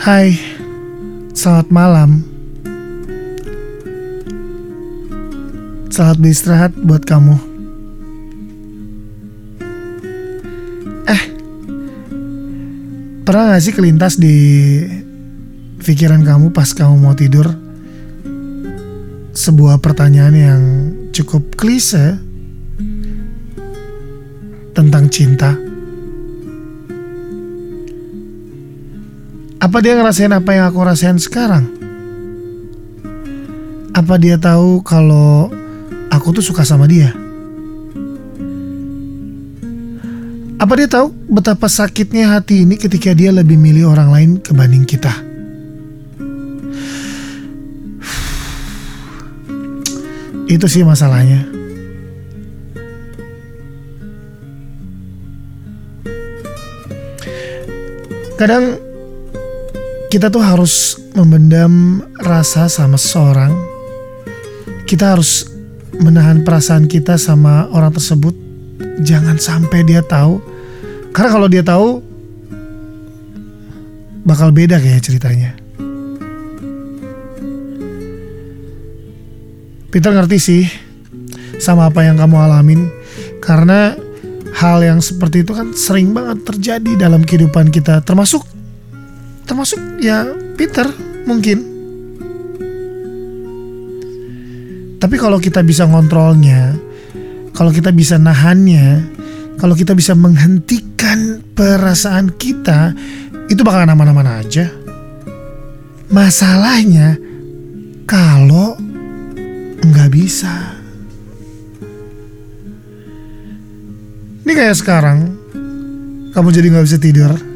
Hai, selamat malam. Selamat beristirahat buat kamu. Eh, pernah gak sih kelintas di pikiran kamu pas kamu mau tidur? Sebuah pertanyaan yang cukup klise tentang cinta. Apa dia ngerasain apa yang aku rasain sekarang? Apa dia tahu kalau aku tuh suka sama dia? Apa dia tahu betapa sakitnya hati ini ketika dia lebih milih orang lain kebanding kita? Itu sih masalahnya. Kadang kita tuh harus memendam rasa sama seseorang. Kita harus menahan perasaan kita sama orang tersebut. Jangan sampai dia tahu. Karena kalau dia tahu bakal beda kayak ceritanya. Peter ngerti sih sama apa yang kamu alamin karena hal yang seperti itu kan sering banget terjadi dalam kehidupan kita termasuk termasuk ya Peter mungkin. Tapi kalau kita bisa ngontrolnya kalau kita bisa nahannya kalau kita bisa menghentikan perasaan kita itu bakal aman-aman aja. Masalahnya kalau nggak bisa. Ini kayak sekarang kamu jadi nggak bisa tidur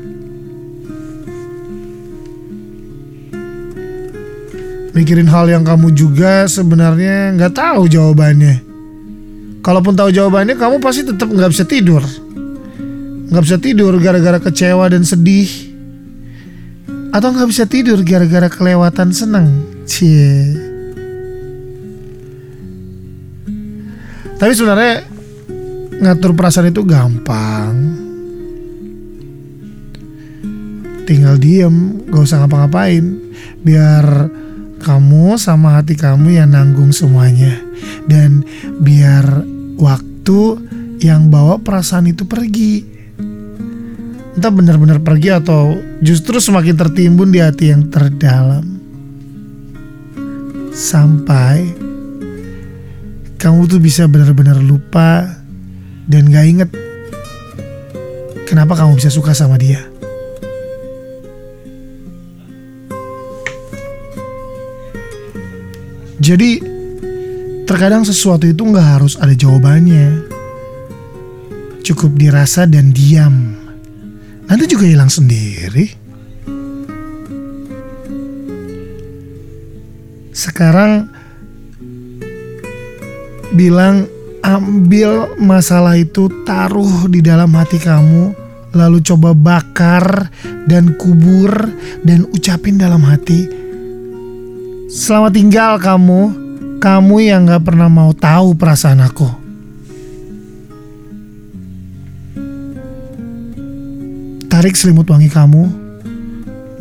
mikirin hal yang kamu juga sebenarnya nggak tahu jawabannya. Kalaupun tahu jawabannya, kamu pasti tetap nggak bisa tidur. Nggak bisa tidur gara-gara kecewa dan sedih. Atau nggak bisa tidur gara-gara kelewatan senang. Cie. Tapi sebenarnya ngatur perasaan itu gampang. Tinggal diem, gak usah ngapa-ngapain. Biar kamu sama hati kamu yang nanggung semuanya. Dan biar waktu yang bawa perasaan itu pergi. Entah benar-benar pergi atau justru semakin tertimbun di hati yang terdalam. Sampai kamu tuh bisa benar-benar lupa dan gak inget kenapa kamu bisa suka sama dia. Jadi terkadang sesuatu itu nggak harus ada jawabannya. Cukup dirasa dan diam. Nanti juga hilang sendiri. Sekarang bilang ambil masalah itu taruh di dalam hati kamu lalu coba bakar dan kubur dan ucapin dalam hati Selamat tinggal kamu, kamu yang gak pernah mau tahu perasaan aku. Tarik selimut wangi kamu,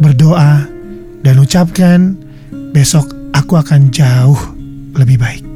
berdoa, dan ucapkan besok aku akan jauh lebih baik.